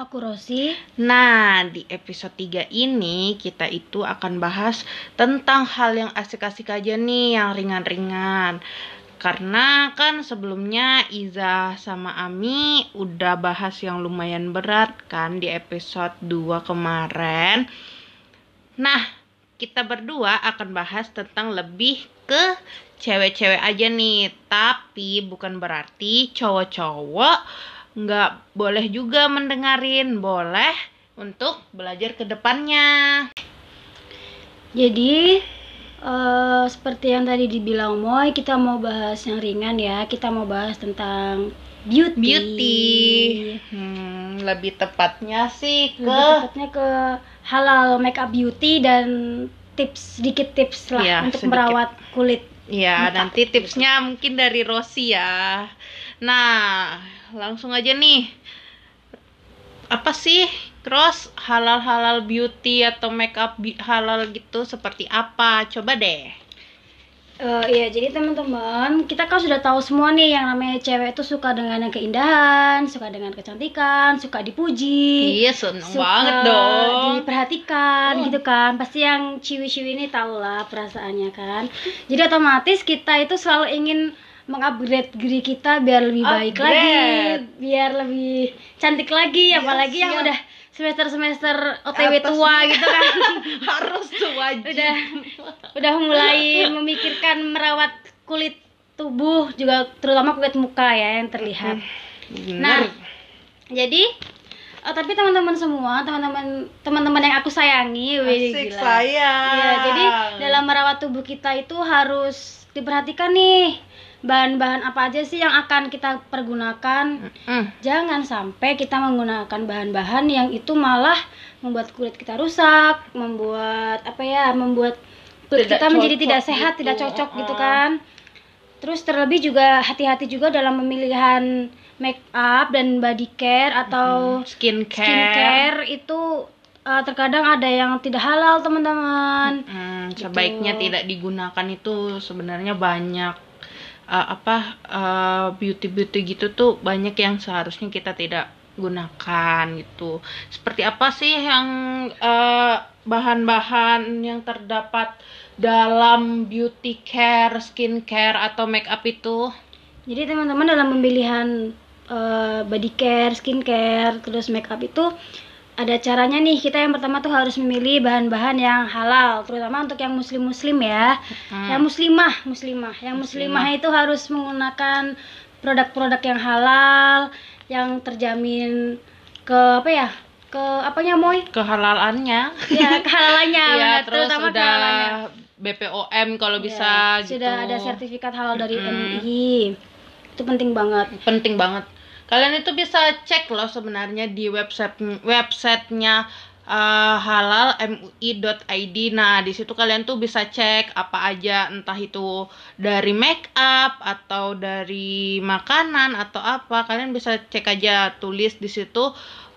Aku Rosi. Nah, di episode 3 ini kita itu akan bahas tentang hal yang asik-asik aja nih, yang ringan-ringan. Karena kan sebelumnya Iza sama Ami udah bahas yang lumayan berat kan di episode 2 kemarin. Nah, kita berdua akan bahas tentang lebih ke cewek-cewek aja nih. Tapi bukan berarti cowok-cowok nggak boleh juga mendengarin. Boleh untuk belajar ke depannya. Jadi eh, seperti yang tadi dibilang Moy, kita mau bahas yang ringan ya. Kita mau bahas tentang beauty. Beauty. Hmm, lebih tepatnya sih ke Lebih tepatnya ke halal makeup beauty dan tips sedikit tips lah Iya, untuk sedikit. merawat kulit. Ya, Makeup nanti tipsnya mungkin dari Rosi ya. Nah, langsung aja nih. Apa sih Cross halal-halal beauty atau makeup halal gitu seperti apa? Coba deh. Eh iya, jadi teman-teman, kita kan sudah tahu semua nih yang namanya cewek itu suka dengan yang keindahan, suka dengan kecantikan, suka dipuji. Iya, seneng suka banget dong. diperhatikan Oh. gitu kan pasti yang ciwi-ciwi ini tahu lah perasaannya kan jadi otomatis kita itu selalu ingin mengupgrade diri kita biar lebih baik lagi Upgrade. biar lebih cantik lagi apalagi yang siap. udah semester-semester OTW Atas tua gitu kan Harus tuh wajib. udah udah mulai memikirkan merawat kulit tubuh juga terutama kulit muka ya yang terlihat Bener. Nah, jadi eh, tapi teman-teman semua, teman-teman teman-teman yang aku sayangi, wih, Asik gila. sayang. Iya, jadi dalam merawat tubuh kita itu harus diperhatikan nih bahan-bahan apa aja sih yang akan kita pergunakan. Mm, Jangan sampai kita menggunakan bahan-bahan yang itu malah membuat kulit kita rusak, membuat apa ya, membuat kulit Tidak kita menjadi tidak sehat, gitu. tidak cocok gitu Uh-uh. kan. Terus terlebih juga hati-hati juga dalam pemilihan make up dan body care atau skincare. skincare itu uh, terkadang ada yang tidak halal teman-teman. Hmm, Gitu. sebaiknya tidak digunakan itu sebenarnya banyak uh, apa beauty beauty gitu tuh banyak yang seharusnya kita tidak gunakan gitu. Seperti apa sih yang uh, bahan-bahan yang terdapat dalam beauty care, skincare atau makeup itu? Jadi teman-teman dalam pemilihan uh, body care, skincare, terus make up itu ada caranya nih. Kita yang pertama tuh harus memilih bahan-bahan yang halal, terutama untuk yang muslim-muslim ya. Hmm. Yang muslimah, muslimah. Yang muslimah itu harus menggunakan produk-produk yang halal, yang terjamin ke apa ya? Ke apanya, Moy? Kehalalannya. Ya, kehalalannya. Iya, benar. terus terutama udah kehalalannya. BPOM kalau Ya, bisa gitu. Sudah ada sertifikat halal dari Mm-mm. MUI. Itu penting banget. penting banget kalian itu bisa cek loh sebenarnya di website websitenya uh, halal mui.id nah di situ kalian tuh bisa cek apa aja entah itu dari make up atau dari makanan atau apa. Kalian bisa cek aja tulis di situ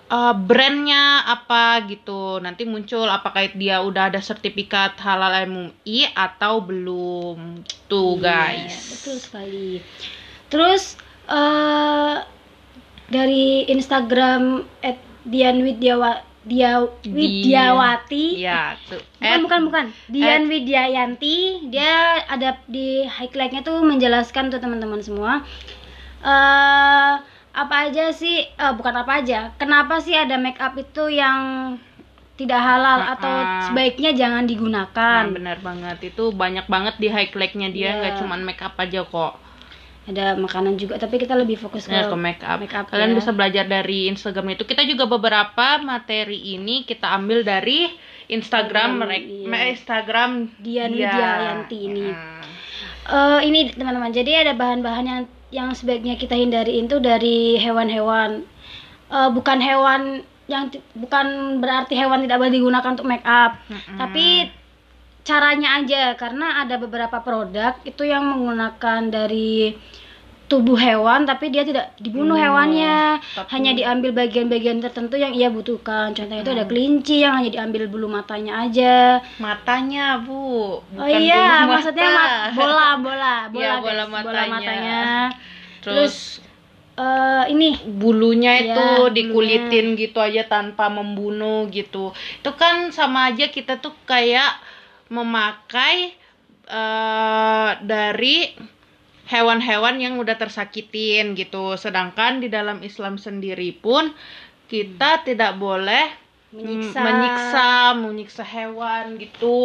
uh, brandnya apa gitu. Nanti muncul apakah dia udah ada sertifikat halal MUI atau belum. Tuh Iya, guys. betul sekali. Terus eh dari Instagram @dianwidyawa dia Widyawati. ya tuh Bukan, At- bukan, bukan. Dian Widyayanti. Dia ada di highlightnya tuh menjelaskan tuh teman-teman semua. eh apa aja sih? eh, bukan apa aja. Kenapa sih ada make up itu yang tidak halal Uh-uh. atau sebaiknya jangan Nah, digunakan? benar banget itu banyak banget di highlightnya dia Iya. nggak cuman make up aja kok Ada makanan juga, tapi kita lebih fokus ke ya ke make up. make up kalian ya. bisa belajar dari Instagram itu kita juga beberapa materi ini kita ambil dari Instagram mereka iya. Instagram Dian dia. Widyayanti ini. Hmm. Eh, ini teman-teman, jadi ada bahan-bahan yang yang sebaiknya kita hindari itu dari hewan-hewan, Eh, bukan hewan yang bukan berarti hewan tidak boleh digunakan untuk make up Mm-mm. tapi caranya aja karena ada beberapa produk itu yang menggunakan dari tubuh hewan tapi dia tidak dibunuh Hmm, hewannya tapi- hanya diambil bagian-bagian tertentu yang ia butuhkan contohnya itu Hmm. ada kelinci yang hanya diambil bulu matanya aja matanya bu oh bukan iya bulu mata. maksudnya mat- bola bola bola Iya, bola bola matanya. matanya terus Eh, ini bulunya Iya, itu bulunya. dikulitin gitu aja tanpa membunuh gitu itu kan sama aja kita tuh kayak memakai eh dari hewan-hewan yang udah tersakitin gitu sedangkan di dalam Islam sendiri pun kita tidak boleh menyiksa menyiksa menyiksa hewan gitu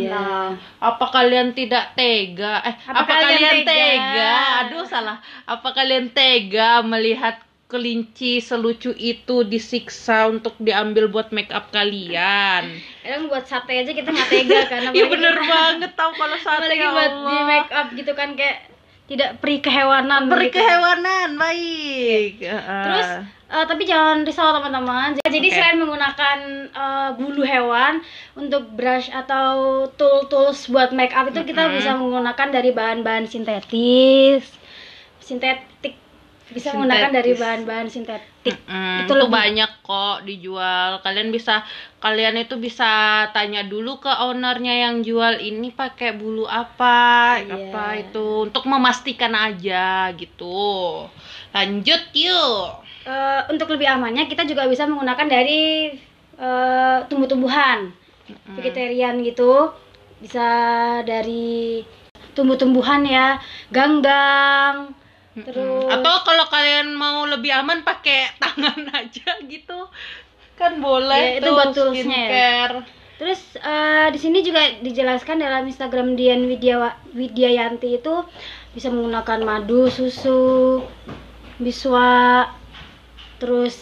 Iya. nah apa kalian tidak tega eh Apa apa, kalian kalian, tega? tega? aduh salah apa kalian tega melihat kelinci selucu itu disiksa untuk diambil buat make up kalian Kadang buat sate aja kita nggak tega karena Iya bener banget tau kalau sate apalagi ya buat di make up gitu kan kayak tidak peri kehewanan gitu. kehewanan baik Heeh. Terus eh, tapi jangan risau teman-teman. Jadi Oke. selain menggunakan eh, bulu hewan untuk brush atau tool tools buat make up itu kita Mm-mm. bisa menggunakan dari bahan-bahan sintetis, sintetik bisa menggunakan dari bahan-bahan sintetik. Mm, Itu itu, lebih- banyak kok dijual. Kalian bisa kalian itu bisa tanya dulu ke ownernya yang jual ini pakai bulu apa, Iya. apa itu untuk memastikan aja gitu. Lanjut yuk. Eh, untuk lebih amannya kita juga bisa menggunakan dari eh, tumbuh-tumbuhan vegetarian gitu bisa dari tumbuh-tumbuhan ya ganggang terus Atau kalau kalian mau lebih aman pakai tangan aja gitu. Kan boleh Ya, itu buat toolsnya ya. skincare. terus eh, di sini juga dijelaskan dalam Instagram Dian Widya Widyayanti itu bisa menggunakan madu susu biswa terus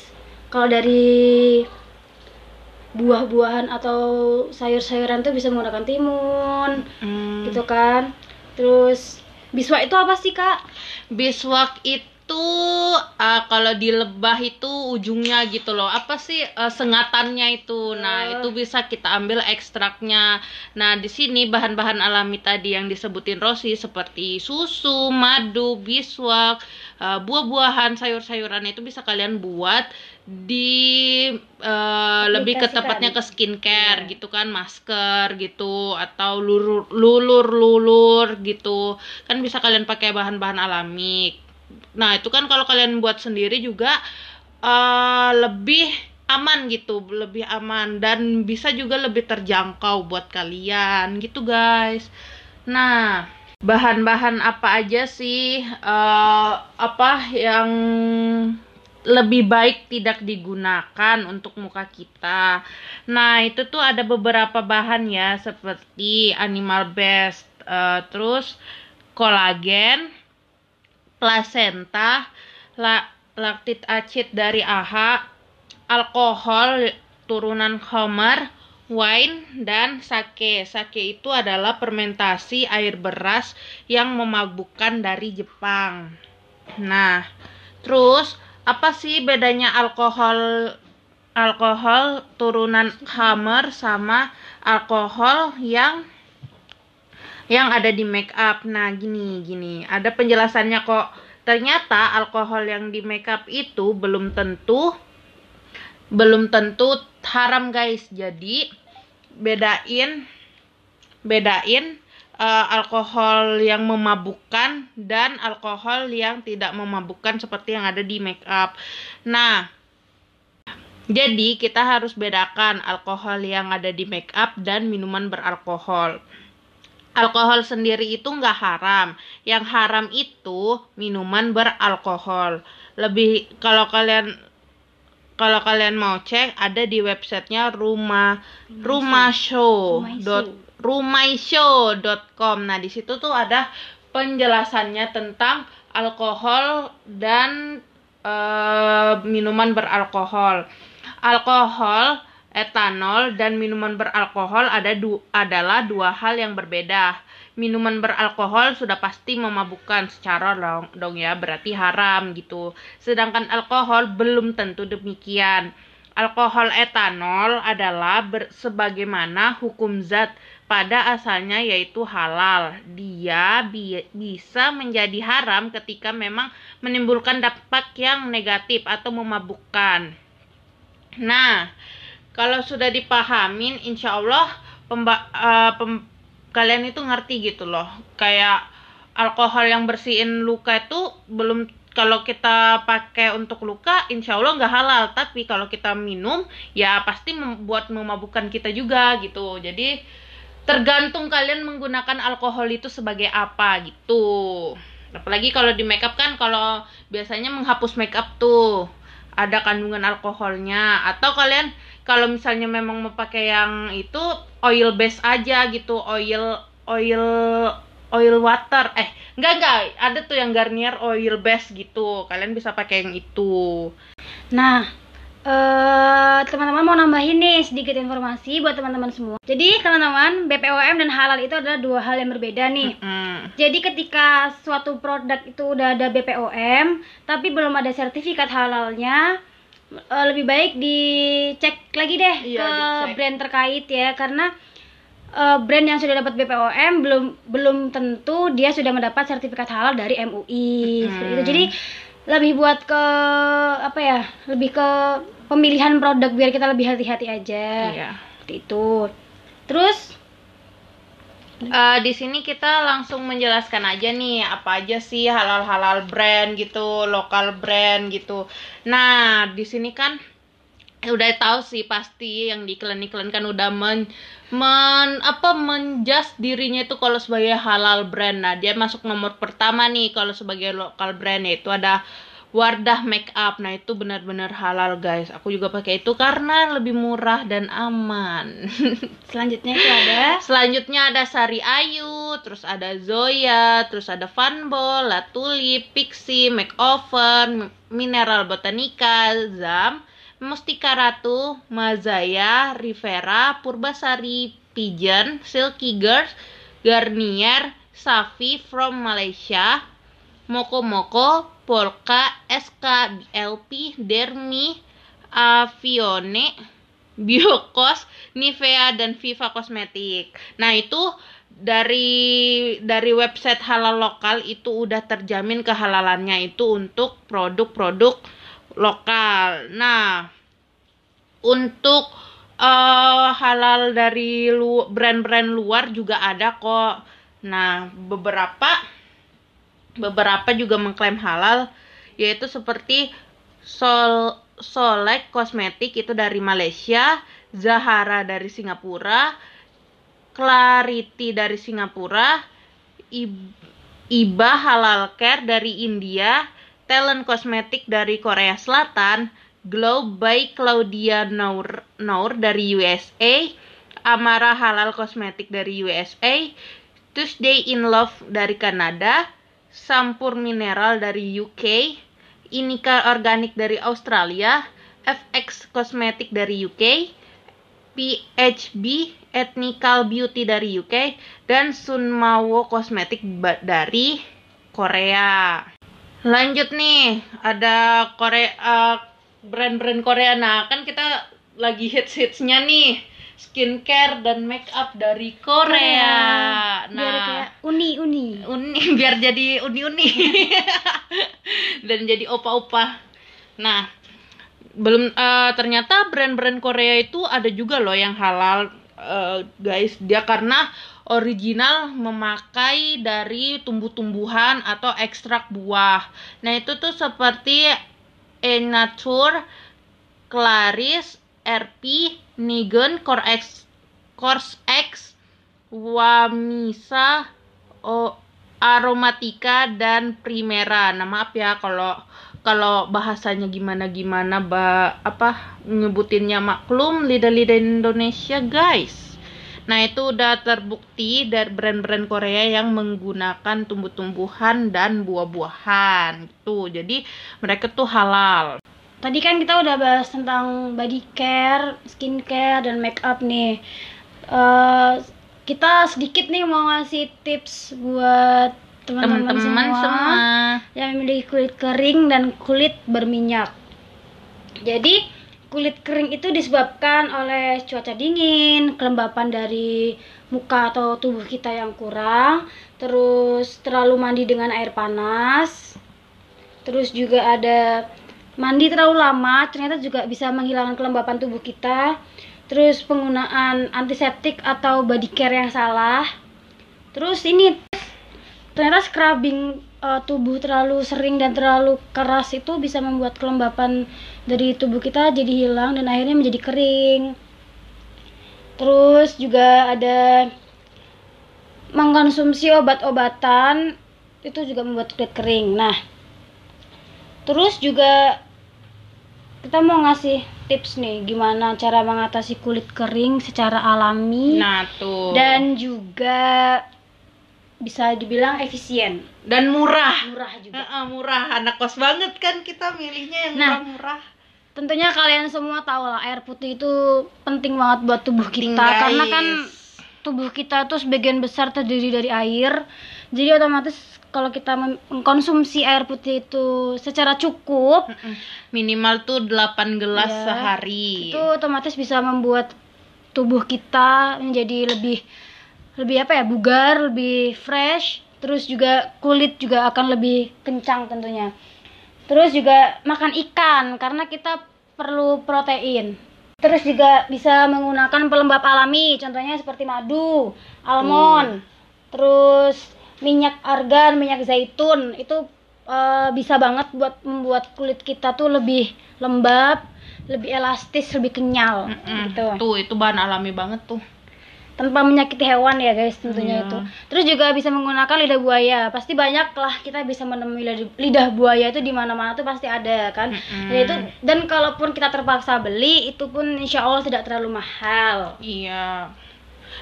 kalau dari buah-buahan atau sayur-sayuran tuh bisa menggunakan timun Hmm. gitu kan terus biswa itu apa sih kak? Biswak itu uh, kalau di lebah itu ujungnya gitu loh. Apa sih uh, sengatannya itu? Nah, Oh. itu bisa kita ambil ekstraknya. Nah, di sini bahan-bahan alami tadi yang disebutin Rosi seperti susu, madu, biswak, uh, buah-buahan, sayur-sayuran itu bisa kalian buat di uh, lebih ke tepatnya ke skincare Iya. gitu kan, masker gitu atau lulur lulur lulur gitu. Kan bisa kalian pakai bahan-bahan alami. Nah, itu kan kalau kalian buat sendiri juga eh, lebih aman gitu, lebih aman dan bisa juga lebih terjangkau buat kalian gitu, guys. Nah, bahan-bahan apa aja sih eh, apa yang lebih baik tidak digunakan untuk muka kita. Nah, itu tuh ada beberapa bahan ya seperti animal based, eh, terus kolagen, plasenta, la- laktit acid dari AHA, alkohol turunan Homer, wine, dan sake. Sake itu adalah fermentasi air beras yang memabukkan dari Jepang. Nah, terus apa sih bedanya alkohol alkohol turunan Hammer sama alkohol yang yang ada di make up. Nah, gini, gini. Ada penjelasannya kok. Ternyata alkohol yang di make up itu belum tentu belum tentu haram, guys. Jadi bedain bedain eh, alkohol yang memabukkan dan alkohol yang tidak memabukkan seperti yang ada di make up. Nah, jadi kita harus bedakan alkohol yang ada di make up dan minuman beralkohol alkohol sendiri itu nggak haram. Yang haram itu minuman beralkohol. Lebih kalau kalian kalau kalian mau cek ada di websitenya rumah rumashow dot rumaishow.com. Nah, di situ tuh ada penjelasannya tentang alkohol dan eh, minuman beralkohol. Alkohol etanol dan minuman beralkohol ada du- adalah dua hal yang berbeda. Minuman beralkohol sudah pasti memabukkan secara dong, dong ya, berarti haram gitu. Sedangkan alkohol belum tentu demikian. Alkohol etanol adalah ber- sebagaimana hukum zat pada asalnya yaitu halal. Dia bi- bisa menjadi haram ketika memang menimbulkan dampak yang negatif atau memabukkan. Nah, kalau sudah dipahamin, insya Allah pemba- eh, pem- kalian itu ngerti gitu loh. Kayak alkohol yang bersihin luka itu belum kalau kita pakai untuk luka, insya Allah nggak halal. Tapi kalau kita minum, ya pasti membuat memabukkan kita juga gitu. Jadi tergantung kalian menggunakan alkohol itu sebagai apa gitu. Apalagi kalau di makeup kan, kalau biasanya menghapus makeup tuh ada kandungan alkoholnya. Atau kalian kalau misalnya memang mau pakai yang itu oil base aja gitu, oil oil oil water eh enggak enggak ada tuh yang Garnier oil base gitu kalian bisa pakai yang itu Nah, eh teman-teman mau nambahin nih sedikit informasi buat teman-teman semua. Jadi teman-teman, BPOM dan halal itu adalah dua hal yang berbeda nih. Hmm. Jadi ketika suatu produk itu udah ada BPOM, tapi belum ada sertifikat halalnya, eh, lebih baik dicek lagi deh Iya, ke dicek. brand terkait ya, karena eh, brand yang sudah dapat BPOM belum belum tentu dia sudah mendapat sertifikat halal dari MUI. Seperti itu. Hmm. Jadi lebih buat ke apa ya? Lebih ke pemilihan produk biar kita lebih hati-hati aja. Iya. Seperti itu. Terus Eh, di sini kita langsung menjelaskan aja nih apa aja sih halal-halal brand gitu, lokal brand gitu. Nah, di sini kan udah tahu sih pasti yang di iklan-iklan kan udah men, men apa menjas dirinya itu kalau sebagai halal brand. Nah, dia masuk nomor pertama nih kalau sebagai lokal brand yaitu ada Wardah Make Up. Nah, itu benar-benar halal, guys. Aku juga pakai itu karena lebih murah dan aman. selanjutnya itu ada Selanjutnya ada Sari Ayu, terus ada Zoya, terus ada Funball, La Tulip, Pixie, Makeover, Mineral Botanica, Zam, Mustika Ratu, Mazaya, Rivera, Purbasari, Pigeon, Silky Girls, Garnier, Safi from Malaysia, Moko Moko, Polka, SK, BLP, Dermi, Avione, Biokos, Nivea dan Viva Kosmetik. Nah, itu dari dari website halal lokal itu udah terjamin kehalalannya itu untuk produk-produk lokal. Nah, untuk eh, halal dari lu, brand-brand luar juga ada kok. Nah, beberapa beberapa juga mengklaim halal yaitu seperti Sol Solek Kosmetik itu dari Malaysia, Zahara dari Singapura, Clarity dari Singapura, Ib- Iba Halal Care dari India, Talent Kosmetik dari Korea Selatan, Glow by Claudia Nour, Nour dari USA, Amara Halal Kosmetik dari USA, Tuesday in Love dari Kanada, Sampur Mineral dari UK, Inika Organic dari Australia, FX Cosmetic dari UK, PHB Ethnical Beauty dari UK, dan Sunmawo Cosmetic ba- dari Korea. Lanjut nih, ada Korea eh, brand-brand Korea. Nah, kan kita lagi hits-hitsnya nih skincare dan make up dari Korea. biar Nah, kayak uni-uni uni biar jadi uni-uni dan jadi opa-opa. Nah, belum eh, ternyata brand-brand Korea itu ada juga loh yang halal eh, guys. Dia karena original memakai dari tumbuh-tumbuhan atau ekstrak buah. Nah, itu tuh seperti Enature, Claris, RP, Nigen, Core X, Course X, Wamisa, O, Aromatika dan Primera. Nah, maaf ya kalau kalau bahasanya gimana gimana ba apa nyebutinnya maklum lidah-lidah Indonesia guys. Nah itu udah terbukti dari brand-brand Korea yang menggunakan tumbuh-tumbuhan dan buah-buahan gitu. Jadi mereka tuh halal. Tadi kan kita udah bahas tentang body care, skincare, dan make up nih. Eh, kita sedikit nih mau ngasih tips buat teman-teman Teman-teman semua, semua. yang memiliki kulit kering dan kulit berminyak. Jadi kulit kering itu disebabkan oleh cuaca dingin, kelembapan dari muka atau tubuh kita yang kurang, terus terlalu mandi dengan air panas, terus juga ada mandi terlalu lama, ternyata juga bisa menghilangkan kelembapan tubuh kita, terus penggunaan antiseptik atau body care yang salah, terus ini ternyata scrubbing uh, tubuh terlalu sering dan terlalu keras itu bisa membuat kelembapan dari tubuh kita jadi hilang dan akhirnya menjadi kering. Terus juga ada mengkonsumsi obat-obatan itu juga membuat kulit kering. Nah, terus juga kita mau ngasih tips nih gimana cara mengatasi kulit kering secara alami Nah, tuh. dan juga bisa dibilang efisien, dan murah. murah juga. Heeh, murah. Anak kos banget kan kita milihnya yang Nah, murah-murah. Tentunya kalian semua tahu lah air putih itu penting banget buat tubuh Penting, kita karena guys. kan tubuh kita tuh sebagian besar terdiri dari air. Jadi otomatis kalau kita mengkonsumsi air putih itu secara cukup. Minimal tuh 8 gelas Ya, sehari. itu otomatis bisa membuat tubuh kita menjadi lebih lebih apa ya bugar lebih fresh terus juga kulit juga akan lebih kencang tentunya terus juga makan ikan karena kita perlu protein terus juga bisa menggunakan pelembab alami contohnya seperti madu almond terus minyak argan minyak zaitun itu eh, bisa banget buat membuat kulit kita tuh lebih lembab lebih elastis lebih kenyal Mm-mm. gitu Tuh, itu bahan alami banget tuh. tanpa menyakiti hewan ya guys tentunya Iya. itu terus juga bisa menggunakan lidah buaya pasti banyak lah kita bisa menemui lidah, lidah buaya itu di mana-mana tuh pasti ada kan Mm-mm. dan itu dan kalaupun kita terpaksa beli itu pun insya Allah tidak terlalu mahal Iya.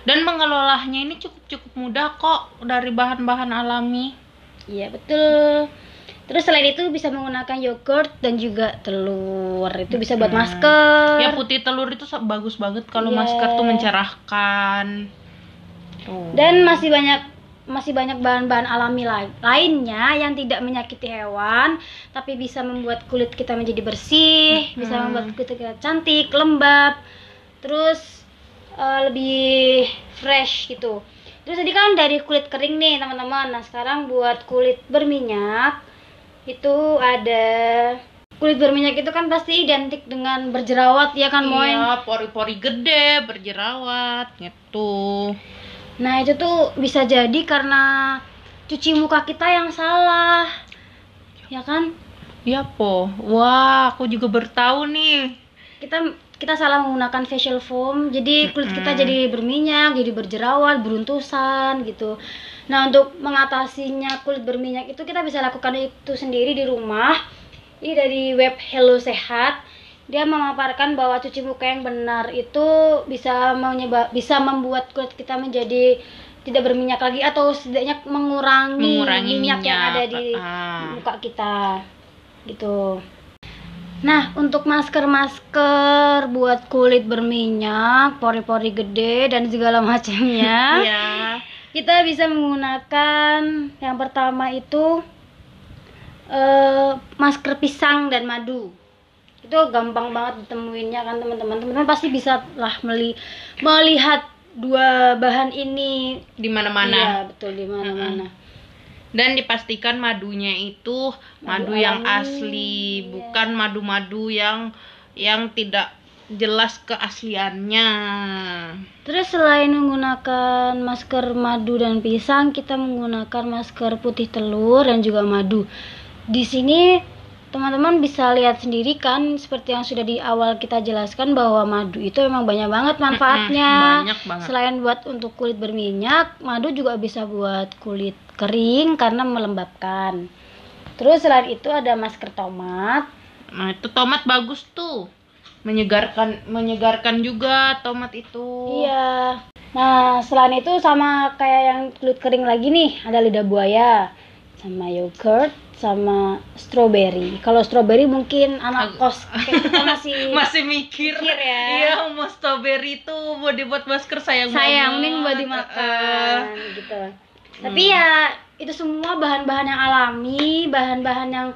Dan mengelolanya ini cukup-cukup mudah kok dari bahan-bahan alami. iya betul terus selain itu bisa menggunakan yogurt dan juga telur itu bisa buat masker Ya putih telur itu bagus banget kalau Iya. masker tuh mencerahkan. Tuh. dan masih banyak masih banyak bahan-bahan alami lai- lainnya yang tidak menyakiti hewan tapi bisa membuat kulit kita menjadi bersih bisa Hmm. membuat kulit kita cantik lembab terus eh, lebih fresh gitu terus tadi kan dari kulit kering nih teman-teman nah sekarang buat kulit berminyak itu ada kulit berminyak itu kan pasti identik dengan berjerawat ya kan Moen Iya, pori-pori gede, berjerawat, gitu. Nah itu tuh bisa jadi karena cuci muka kita yang salah, ya kan? Iya po. Wah, aku juga bertahu nih. Kita kita salah menggunakan facial foam, jadi kulit kita jadi berminyak, jadi berjerawat, beruntusan gitu. Nah untuk mengatasinya kulit berminyak itu kita bisa lakukan itu sendiri di rumah. Ini dari web Hello Sehat. Dia memaparkan bahwa cuci muka yang benar itu bisa menyebab bisa membuat kulit kita menjadi tidak berminyak lagi atau setidaknya mengurangi, Mengurangi minyak, yang minyak. ada di Ah. muka kita gitu. Nah, untuk masker-masker buat kulit berminyak, pori-pori gede dan segala macamnya, Iya. kita bisa menggunakan yang pertama itu eh, masker pisang dan madu. Itu gampang banget ditemuinnya kan teman-teman. Teman-teman pasti bisa lah meli- melihat dua bahan ini Di mana-mana. Iya, betul di mana-mana. Dan dipastikan madunya itu madu, Madu yang alami, asli, bukan madu-madu yang yang tidak jelas keasliannya. Terus selain menggunakan masker madu dan pisang, kita menggunakan masker putih telur dan juga madu. Di sini teman-teman bisa lihat sendiri kan seperti yang sudah di awal kita jelaskan bahwa madu itu memang banyak banget manfaatnya. Banyak banget. Selain buat untuk kulit berminyak, madu juga bisa buat kulit kering karena melembabkan. Terus selain itu ada masker tomat. Nah, itu tomat bagus tuh. Menyegarkan menyegarkan juga tomat itu. Iya. Nah, selain itu sama kayak yang kulit kering lagi nih, ada lidah buaya, sama yogurt, sama strawberry. Kalau strawberry mungkin anak kos kayak kita masih Masih mikir. Mikir ya. Iya, mau strawberry itu mau dibuat masker sayang sayang banget. mending buat dimakan gitu. Hmm. Tapi ya itu semua bahan-bahan yang alami, bahan-bahan yang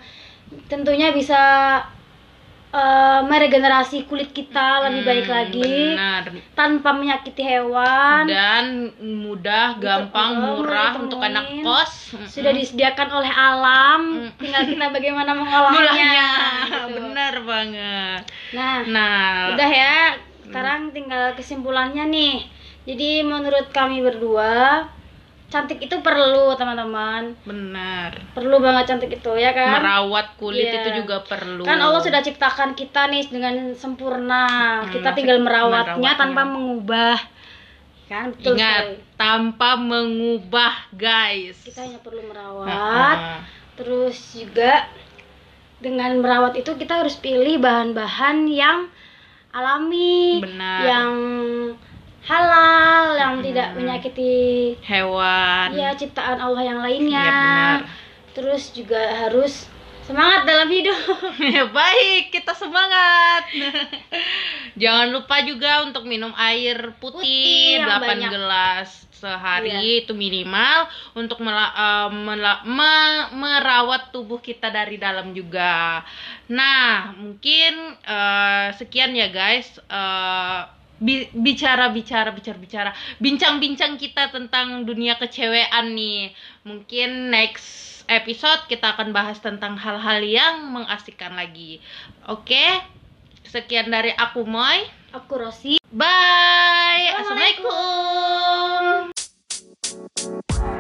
tentunya bisa eh, meregenerasi kulit kita lebih baik Hmm, lagi benar tanpa menyakiti hewan. dan mudah gampang Betul, murah untuk anak kos Sudah disediakan oleh alam, tinggal kita bagaimana mengolahnya. Gitu. benar banget Nah, nah udah ya. Sekarang tinggal kesimpulannya nih. Jadi menurut kami berdua, cantik itu perlu teman-teman. benar Perlu banget cantik itu ya kan? merawat kulit Iya. itu juga perlu Kan Allah sudah ciptakan kita nih dengan sempurna. Hmm, kita tinggal merawatnya, merawatnya. tanpa mengubah. Kan betul ingat sekali. tanpa mengubah guys Kita hanya perlu merawat. ah. Terus juga dengan merawat itu kita harus pilih bahan-bahan yang alami, Benar. yang halal, yang tidak menyakiti hewan ya ciptaan Allah yang lainnya. benar. Terus juga harus semangat dalam hidup. Baik, kita semangat. Jangan lupa juga untuk minum air putih, Putih yang 8 banyak. gelas sehari Iya. itu minimal untuk mela- eh, mela- me- merawat tubuh kita dari dalam juga. Nah, mungkin eh, sekian ya guys. Bi- bicara bicara bicara bicara. Bincang-bincang kita tentang dunia kecewean nih. Mungkin next episode kita akan bahas tentang hal-hal yang mengasihkan lagi. Oke? Okay? sekian dari aku Moy. Aku Rosi. Bye! Assalamualaikum, assalamualaikum.